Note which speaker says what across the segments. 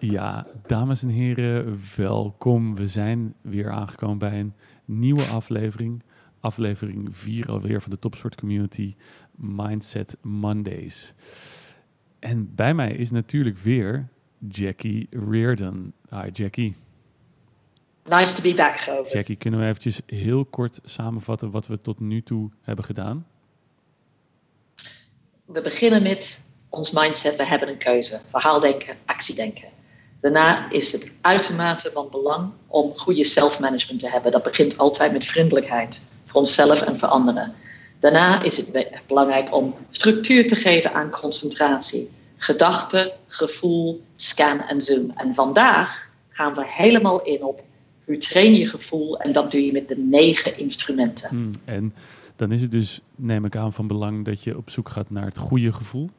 Speaker 1: Ja, dames en heren, welkom. We zijn weer aangekomen bij een nieuwe aflevering. Aflevering 4 alweer van de Topsport Community Mindset Mondays. En bij mij is natuurlijk weer Jackie Reardon. Hi Jackie.
Speaker 2: Nice to be back.
Speaker 1: Jackie, kunnen we eventjes heel kort samenvatten wat we tot nu toe hebben gedaan?
Speaker 2: We beginnen met ons mindset. We hebben een keuze. Verhaaldenken, actiedenken. Daarna is het uitermate van belang om goede self-management te hebben. Dat begint altijd met vriendelijkheid voor onszelf en voor anderen. Daarna is het belangrijk om structuur te geven aan concentratie. Gedachte, gevoel, scan en zoom. En vandaag gaan we helemaal in op hoe train je gevoel en dat doe je met de negen instrumenten.
Speaker 1: Hmm, en dan is het dus, neem ik aan, van belang dat je op zoek gaat naar het goede gevoel.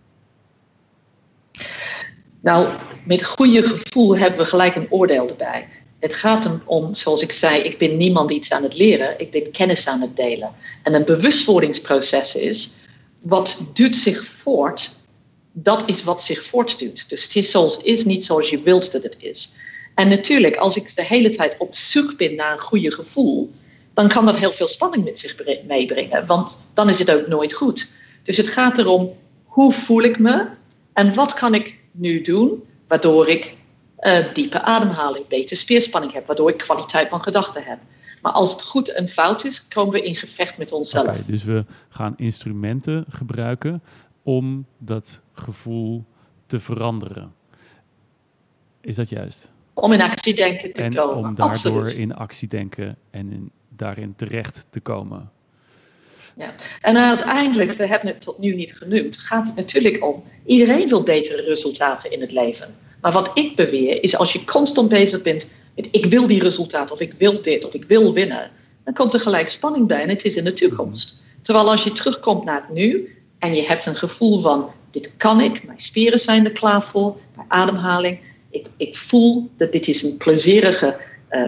Speaker 2: Nou, met goede gevoel hebben we gelijk een oordeel erbij. Het gaat hem om, zoals ik zei, ik ben niemand iets aan het leren, ik ben kennis aan het delen. En een bewustwordingsproces is, wat duurt zich voort, dat is wat zich voortduwt. Dus het is, zoals, is niet zoals je wilt dat het is. En natuurlijk, als ik de hele tijd op zoek ben naar een goede gevoel, dan kan dat heel veel spanning met zich meebrengen, want dan is het ook nooit goed. Dus het gaat erom, hoe voel ik me en wat kan ik nu doen, waardoor ik uh, diepe ademhaling, beter spierspanning heb, waardoor ik kwaliteit van gedachten heb. Maar als het goed en fout is, komen we in gevecht met onszelf. Okay,
Speaker 1: dus we gaan instrumenten gebruiken om dat gevoel te veranderen. Is dat juist?
Speaker 2: Om in actie denken te
Speaker 1: en
Speaker 2: komen.
Speaker 1: Om daardoor in actie denken en in, daarin terecht te komen.
Speaker 2: Ja. En uiteindelijk, we hebben het tot nu niet genoemd, gaat het natuurlijk om. Iedereen wil betere resultaten in het leven. Maar wat ik beweer is als je constant bezig bent met ik wil die resultaten of ik wil dit of ik wil winnen, dan komt er gelijk spanning bij en het is in de toekomst. Terwijl als je terugkomt naar het nu en je hebt een gevoel van dit kan ik, mijn spieren zijn er klaar voor, mijn ademhaling, ik, ik voel dat dit is een plezierige uh,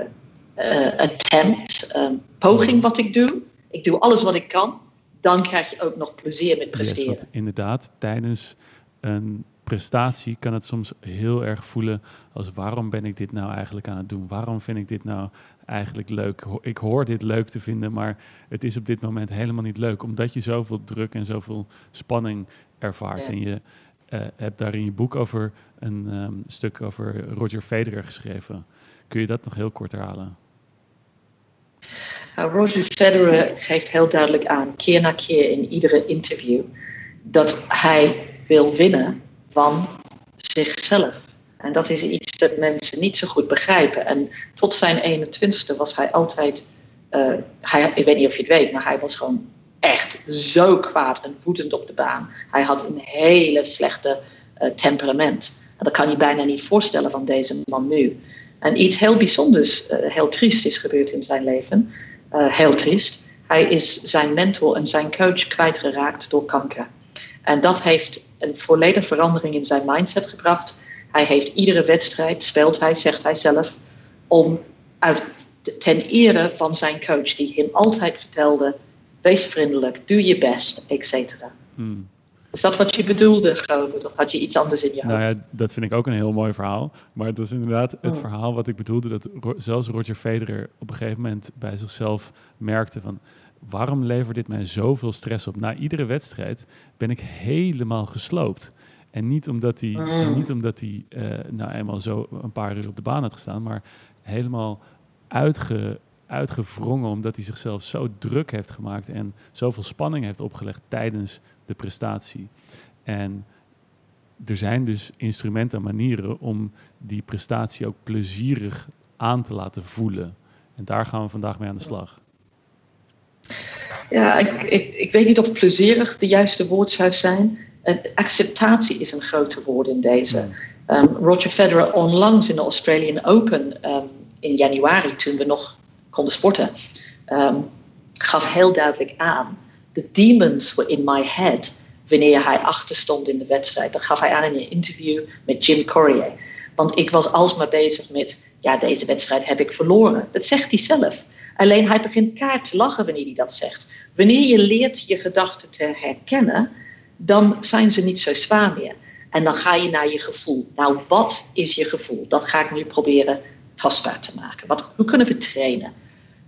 Speaker 2: uh, attempt, um, poging wat ik doe. Ik doe alles wat ik kan. Dan krijg je ook nog plezier met presteren.
Speaker 1: Yes, inderdaad, tijdens een prestatie kan het soms heel erg voelen als waarom ben ik dit nou eigenlijk aan het doen? Waarom vind ik dit nou eigenlijk leuk? Ik hoor dit leuk te vinden, maar het is op dit moment helemaal niet leuk. Omdat je zoveel druk en zoveel spanning ervaart. En je uh, hebt daar in je boek over een um, stuk over Roger Federer geschreven. Kun je dat nog heel kort herhalen?
Speaker 2: Nou, Roger Federer geeft heel duidelijk aan, keer na keer in iedere interview, dat hij wil winnen van zichzelf. En dat is iets dat mensen niet zo goed begrijpen. En tot zijn 21ste was hij altijd, uh, hij, ik weet niet of je het weet, maar hij was gewoon echt zo kwaad en woedend op de baan. Hij had een hele slechte uh, temperament. En dat kan je bijna niet voorstellen van deze man nu. En iets heel bijzonders, uh, heel triest is gebeurd in zijn leven. Uh, heel triest. Hij is zijn mentor en zijn coach kwijtgeraakt door kanker. En dat heeft een volledige verandering in zijn mindset gebracht. Hij heeft iedere wedstrijd, speelt hij, zegt hij zelf, om uit, ten ere van zijn coach, die hem altijd vertelde: wees vriendelijk, doe je best, etc. Hmm. Is dat wat je bedoelde, Grover? Of had je iets anders in je
Speaker 1: hoofd? Nou ja, dat vind ik ook een heel mooi verhaal. Maar het was inderdaad het hmm. verhaal wat ik bedoelde... dat zelfs Roger Federer op een gegeven moment bij zichzelf merkte van waarom levert dit mij zoveel stress op? Na iedere wedstrijd ben ik helemaal gesloopt. En niet omdat hij, mm. niet omdat hij uh, nou eenmaal zo een paar uur op de baan had gestaan, maar helemaal uitge, uitgevrongen omdat hij zichzelf zo druk heeft gemaakt en zoveel spanning heeft opgelegd tijdens de prestatie. En er zijn dus instrumenten en manieren om die prestatie ook plezierig aan te laten voelen. En daar gaan we vandaag mee aan de slag.
Speaker 2: Ja, ik, ik, ik weet niet of plezierig de juiste woord zou zijn. acceptatie is een grote woord in deze. Um, Roger Federer onlangs in de Australian Open um, in januari, toen we nog konden sporten, um, gaf heel duidelijk aan: the demons were in my head wanneer hij achter stond in de wedstrijd. Dat gaf hij aan in een interview met Jim Courier. Want ik was alsmaar bezig met: ja, deze wedstrijd heb ik verloren. Dat zegt hij zelf. Alleen hij begint kaart te lachen wanneer hij dat zegt. Wanneer je leert je gedachten te herkennen, dan zijn ze niet zo zwaar meer. En dan ga je naar je gevoel. Nou, wat is je gevoel? Dat ga ik nu proberen tastbaar te maken. Wat, hoe kunnen we trainen?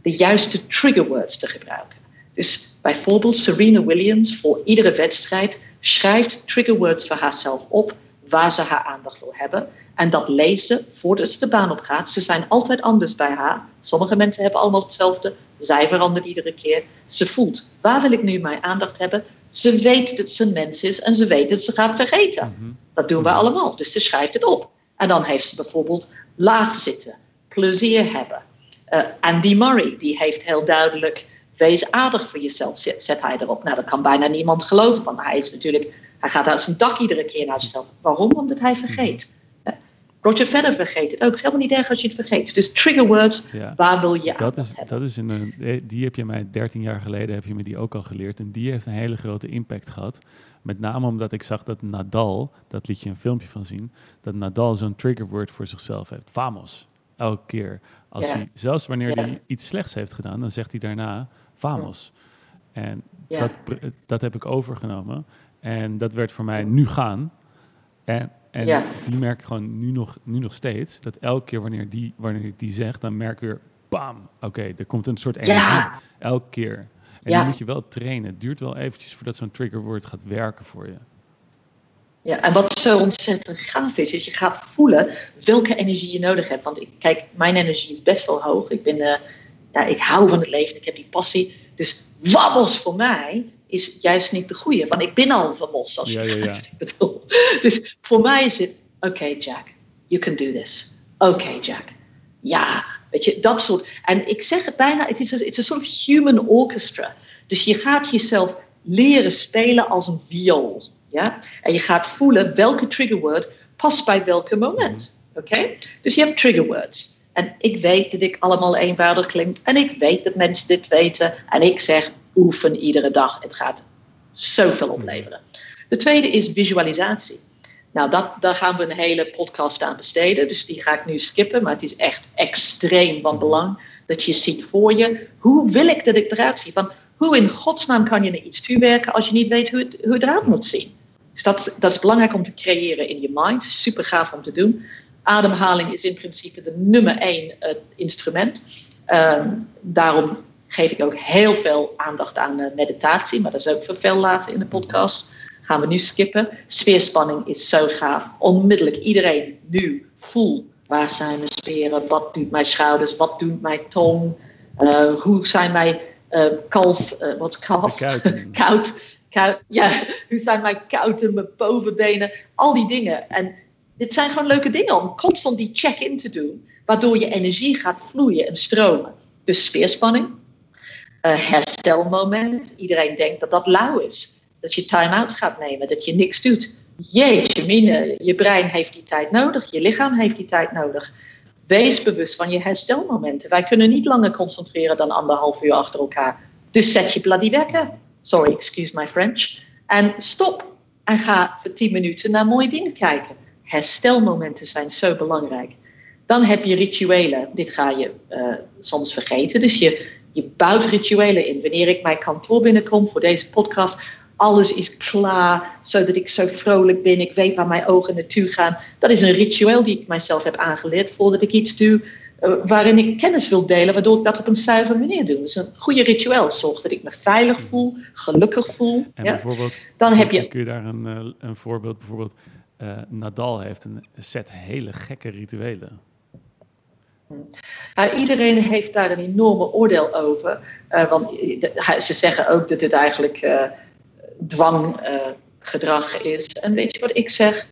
Speaker 2: De juiste trigger words te gebruiken. Dus bijvoorbeeld Serena Williams voor iedere wedstrijd schrijft trigger words voor haarzelf op waar ze haar aandacht wil hebben. En dat lezen voordat ze de baan op gaat. Ze zijn altijd anders bij haar. Sommige mensen hebben allemaal hetzelfde. Zij verandert iedere keer. Ze voelt, waar wil ik nu mijn aandacht hebben? Ze weet dat ze een mens is en ze weet dat ze gaat vergeten.
Speaker 1: Mhm.
Speaker 2: Dat doen we allemaal. Dus ze schrijft het op. En dan heeft ze bijvoorbeeld laag zitten, plezier hebben. Uh, Andy Murray, die heeft heel duidelijk, wees aardig voor jezelf, zet, zet hij erop. Nou, dat kan bijna niemand geloven, want hij is natuurlijk, hij gaat uit zijn dak iedere keer naar zichzelf. Waarom? Omdat hij vergeet. Roger Federer vergeet het ook. Het is helemaal niet erg als je het vergeet. Dus trigger words,
Speaker 1: Ja.
Speaker 2: waar wil je
Speaker 1: Dat is,
Speaker 2: hebben?
Speaker 1: dat is een, eh, die heb je mij 13 jaar geleden heb je me die ook al geleerd. En die heeft een hele grote impact gehad. Met name omdat ik zag dat Nadal, dat liet je een filmpje van zien, dat Nadal zo'n triggerword voor zichzelf heeft. Vamos. Elke keer. Als
Speaker 2: Ja.
Speaker 1: hij, zelfs wanneer
Speaker 2: Ja.
Speaker 1: hij iets slechts heeft gedaan, dan zegt hij daarna vamos. En
Speaker 2: Ja.
Speaker 1: dat, dat heb ik overgenomen. En dat werd voor mij nu gaan. En, en
Speaker 2: Ja.
Speaker 1: die merk ik gewoon nu nog, nu nog steeds. Dat elke keer wanneer, die, wanneer ik die zeg, dan merk ik weer, bam, oké, er komt een soort energie.
Speaker 2: Ja.
Speaker 1: Elke keer. En
Speaker 2: Ja.
Speaker 1: moet je wel trainen. Het duurt wel eventjes voordat zo'n triggerwoord gaat werken voor je.
Speaker 2: Ja, en wat zo ontzettend gaaf is, is je gaat voelen welke energie je nodig hebt. Want ik, kijk, mijn energie is best wel hoog. Ik, ben, eh, ja, ik hou van het leven, ik heb die passie. Dus wabbels voor mij is juist niet de goede. Want ik ben al vermos, als je
Speaker 1: Ja, ja,
Speaker 2: bedoel. Dus voor mij is het, oké Jack, you can do this. Oké Jack, ja, weet je, dat soort. En ik zeg het bijna, het is een of human orchestra. Dus je gaat jezelf leren spelen als een viool. Ja? En je gaat voelen welke triggerword past bij welke moment. Oké? Dus je hebt triggerwords. En ik weet dat ik allemaal eenvoudig klinkt. En ik weet dat mensen dit weten. En ik zeg oefen iedere dag. Het gaat zoveel opleveren. De tweede is visualisatie. Nou, dat, daar gaan we een hele podcast aan besteden. Dus die ga ik nu skippen. Maar het is echt extreem van belang dat je ziet voor je. Hoe wil ik dat ik eruit zie? Van, hoe in godsnaam kan je naar iets toewerken als je niet weet hoe het, hoe het eruit moet zien? Dus dat, dat is belangrijk om te creëren in je mind. Super gaaf om te doen. Ademhaling is in principe de nummer één uh, instrument. Uh, daarom geef ik ook heel veel aandacht aan uh, meditatie. Maar dat is ook veel later in de podcast. Gaan we nu skippen. Sfeerspanning is zo gaaf. Onmiddellijk iedereen nu voel. Waar zijn mijn spieren? Wat doet mijn schouders? Wat doet mijn tong? Uh, hoe zijn mijn uh, kalf? Uh, wat kalf? Koud. Koud. Ja, hoe zijn mijn kouten, mijn bovenbenen? Al die dingen. En dit zijn gewoon leuke dingen om constant die check-in te doen. Waardoor je energie gaat vloeien en stromen. Dus speerspanning. herstelmoment. Iedereen denkt dat dat lauw is. Dat je time-out gaat nemen. Dat je niks doet. Jeetje mine, je brein heeft die tijd nodig. Je lichaam heeft die tijd nodig. Wees bewust van je herstelmomenten. Wij kunnen niet langer concentreren dan anderhalf uur achter elkaar. Dus zet je bloody wekker. Sorry, excuse my French. En stop. En ga voor 10 minuten naar mooie dingen kijken. Herstelmomenten zijn zo belangrijk. Dan heb je rituelen. Dit ga je uh, soms vergeten. Dus je, je bouwt rituelen in. Wanneer ik mijn kantoor binnenkom voor deze podcast, alles is klaar, zodat ik zo vrolijk ben. Ik weet waar mijn ogen naartoe gaan. Dat is een ritueel die ik mijzelf heb aangeleerd voordat ik iets doe uh, waarin ik kennis wil delen, waardoor ik dat op een zuivere manier doe. Dus een goede ritueel zorgt dat ik me veilig voel, gelukkig voel.
Speaker 1: En
Speaker 2: ja?
Speaker 1: bijvoorbeeld,
Speaker 2: Dan heb je...
Speaker 1: kun je daar een, uh, een voorbeeld, bijvoorbeeld uh, Nadal heeft een set hele gekke rituelen.
Speaker 2: Iedereen heeft daar een enorme oordeel over. Uh, want ze zeggen ook dat het eigenlijk uh, dwanggedrag is. En weet je wat ik zeg?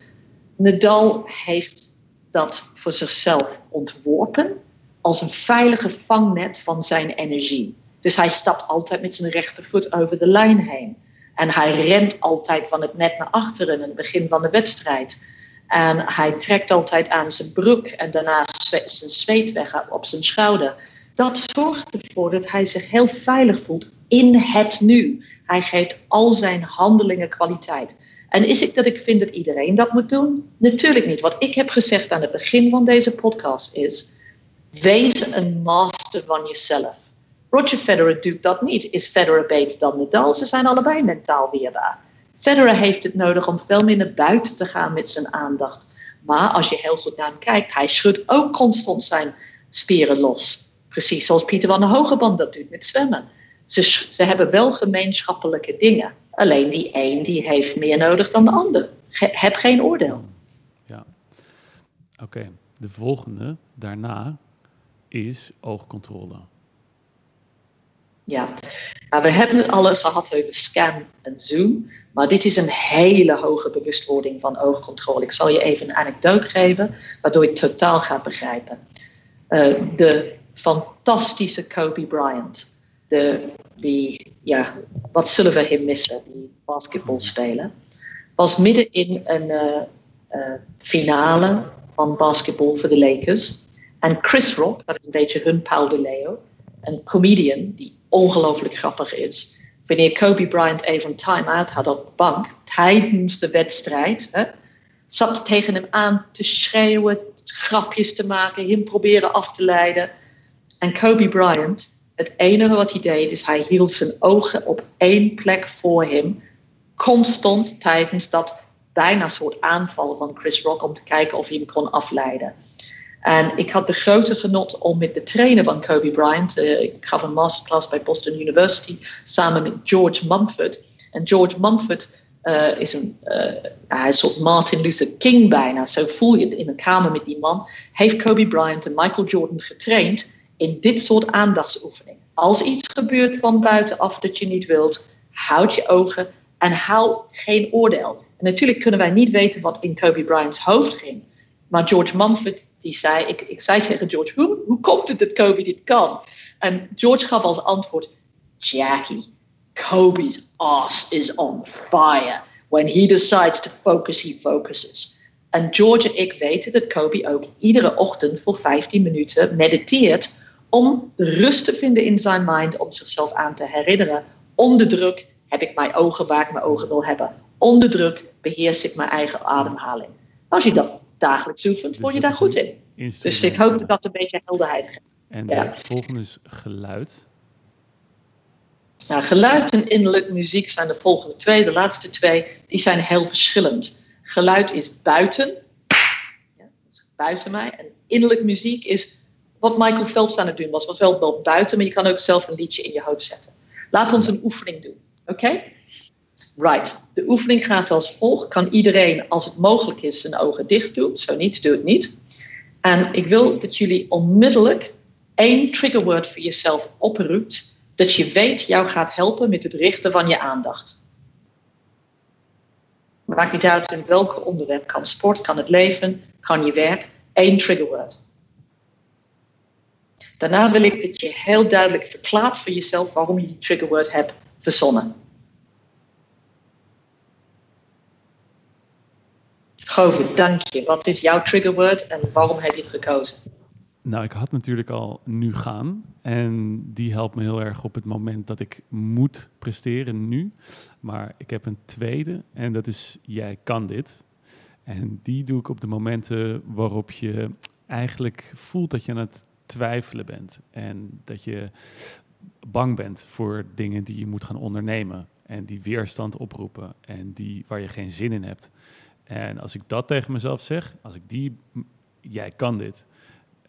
Speaker 2: Nadal heeft dat voor zichzelf ontworpen als een veilige vangnet van zijn energie. Dus hij stapt altijd met zijn rechtervoet over de lijn heen. En hij rent altijd van het net naar achteren in het begin van de wedstrijd. En hij trekt altijd aan zijn broek en daarna zijn zweet weg op zijn schouder. Dat zorgt ervoor dat hij zich heel veilig voelt in het nu. Hij geeft al zijn handelingen kwaliteit. En is het dat ik vind dat iedereen dat moet doen? Natuurlijk niet. Wat ik heb gezegd aan het begin van deze podcast is: wees een master van jezelf. Roger Federer doet dat niet. Is Federer beter dan Nadal? Ze zijn allebei mentaal weerbaar. Federer heeft het nodig om veel meer naar buiten te gaan met zijn aandacht. Maar als je heel goed naar hem kijkt, hij schudt ook constant zijn spieren los. Precies zoals Pieter van der Hogeband dat doet met zwemmen. Ze, ze hebben wel gemeenschappelijke dingen. Alleen die een die heeft meer nodig dan de ander. heb geen oordeel.
Speaker 1: Ja, oké. De volgende daarna is oogcontrole.
Speaker 2: Ja, nou, we hebben het al gehad over scan en zoom. Maar dit is een hele hoge bewustwording van oogcontrole. Ik zal je even een anekdote geven, waardoor het totaal gaat begrijpen. Uh, de fantastische Kobe Bryant. De, die, ja, wat zullen we hem missen, die basketbalspeler. Was midden in een uh, uh, finale van basketbal voor de Lakers. En Chris Rock, dat is een beetje hun Paul de Leo, een comedian die ongelooflijk grappig is. Wanneer Kobe Bryant even time-out had op de bank tijdens de wedstrijd, hè, zat tegen hem aan te schreeuwen, grapjes te maken, hem proberen af te leiden. En Kobe Bryant, het enige wat hij deed, is hij hield zijn ogen op één plek voor hem, constant tijdens dat bijna soort aanval van Chris Rock om te kijken of hij hem kon afleiden. En ik had de grote genot om met de trainer van Kobe Bryant, uh, ik gaf een masterclass bij Boston University, samen met George Mumford. En George Mumford uh, is een, uh, hij is soort Martin Luther King bijna, zo voel je het in een kamer met die man. Heeft Kobe Bryant en Michael Jordan getraind in dit soort aandachtsoefeningen. Als iets gebeurt van buitenaf dat je niet wilt, houd je ogen en hou geen oordeel. En natuurlijk kunnen wij niet weten wat in Kobe Bryant's hoofd ging. Maar George Mumford die zei, ik, ik zei tegen George, hoe, hoe komt het dat Kobe dit kan? En George gaf als antwoord, Jackie, Kobe's ass is on fire. When he decides to focus, he focuses. En George en ik weten dat Kobe ook iedere ochtend voor 15 minuten mediteert om rust te vinden in zijn mind, om zichzelf aan te herinneren. Onder druk heb ik mijn ogen waar ik mijn ogen wil hebben. Onder druk beheers ik mijn eigen ademhaling. Als je dat dagelijks oefent, word je daar goed in. Dus ik hoop dat dat een beetje helderheid geeft.
Speaker 1: En de volgende is geluid.
Speaker 2: Nou, geluid en innerlijk muziek zijn de volgende twee. De laatste twee, die zijn heel verschillend. Geluid is buiten, ja, buiten mij. En innerlijk muziek is wat Michael Phelps aan het doen was. Was wel, wel buiten, maar je kan ook zelf een liedje in je hoofd zetten. Laten we ons een oefening doen. Oké? Right. De oefening gaat als volgt. Kan iedereen, als het mogelijk is, zijn ogen dicht doen? Zo niet, doe het niet. En ik wil dat jullie onmiddellijk één triggerword voor jezelf oproept dat je weet jou gaat helpen met het richten van je aandacht. Maakt niet uit in welk onderwerp. Kan sport, kan het leven, kan je werk. Eén triggerword. Daarna wil ik dat je heel duidelijk verklaart voor jezelf waarom je die triggerword hebt verzonnen. Govert, dank je. Wat is jouw triggerword en waarom heb je het gekozen?
Speaker 1: Nou, ik had natuurlijk al nu gaan. En die helpt me heel erg op het moment dat ik moet presteren nu. Maar ik heb een tweede en dat is jij kan dit. En die doe ik op de momenten waarop je eigenlijk voelt dat je aan het twijfelen bent. En dat je bang bent voor dingen die je moet gaan ondernemen. En die weerstand oproepen. En die waar je geen zin in hebt. En als ik dat tegen mezelf zeg, als ik die, jij kan dit,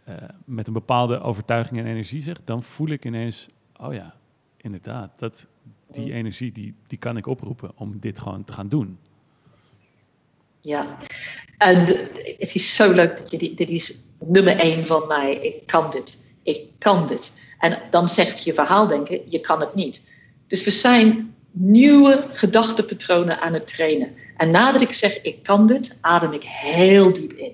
Speaker 1: uh, met een bepaalde overtuiging en energie zeg, dan voel ik ineens, oh ja, inderdaad, dat, die energie die, die kan ik oproepen om dit gewoon te gaan doen.
Speaker 2: Ja, en het is zo leuk dat je dit is nummer één van mij. Ik kan dit. Ik kan dit. En dan zegt je verhaal denken, je kan het niet. Dus we zijn nieuwe gedachtepatronen aan het trainen. En nadat ik zeg ik kan dit, adem ik heel diep in.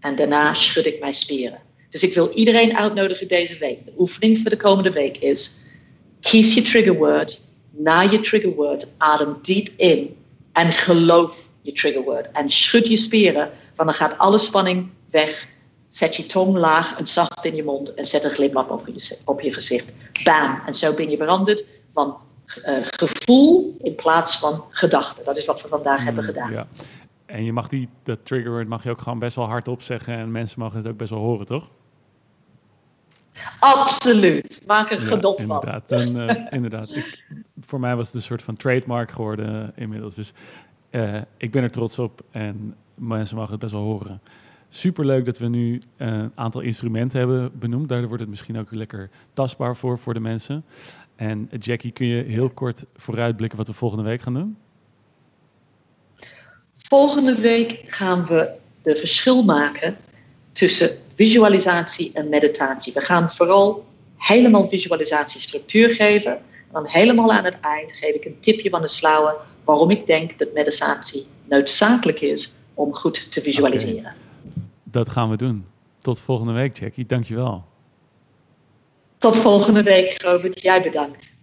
Speaker 2: En daarna schud ik mijn spieren. Dus ik wil iedereen uitnodigen deze week. De oefening voor de komende week is: kies je triggerword. Na je triggerword adem diep in en geloof je triggerword. En schud je spieren, want dan gaat alle spanning weg. Zet je tong laag en zacht in je mond en zet een glimlach op je, op je gezicht. Bam! En zo ben je veranderd van uh, gevoel in plaats van gedachte. Dat is wat we vandaag hebben mm, gedaan. Ja.
Speaker 1: En je mag die, dat triggerword mag je ook gewoon best wel hard opzeggen en mensen mogen het ook best wel horen, toch?
Speaker 2: Absoluut. Maak er genot
Speaker 1: van. Inderdaad. En, uh, inderdaad. Ik, voor mij was het een soort van trademark geworden inmiddels. Dus uh, ik ben er trots op en mensen mogen het best wel horen. Superleuk dat we nu uh, een aantal instrumenten hebben benoemd. Daardoor wordt het misschien ook lekker tastbaar voor, voor de mensen. En Jackie, kun je heel kort vooruitblikken wat we volgende week gaan doen?
Speaker 2: Volgende week gaan we de verschil maken tussen visualisatie en meditatie. We gaan vooral helemaal visualisatiestructuur geven. En dan helemaal aan het eind geef ik een tipje van de slauwe waarom ik denk dat meditatie noodzakelijk is om goed te visualiseren.
Speaker 1: Dat gaan we doen. Tot volgende week, Jackie. Dankjewel.
Speaker 2: Tot volgende week, Robert. Jij bedankt.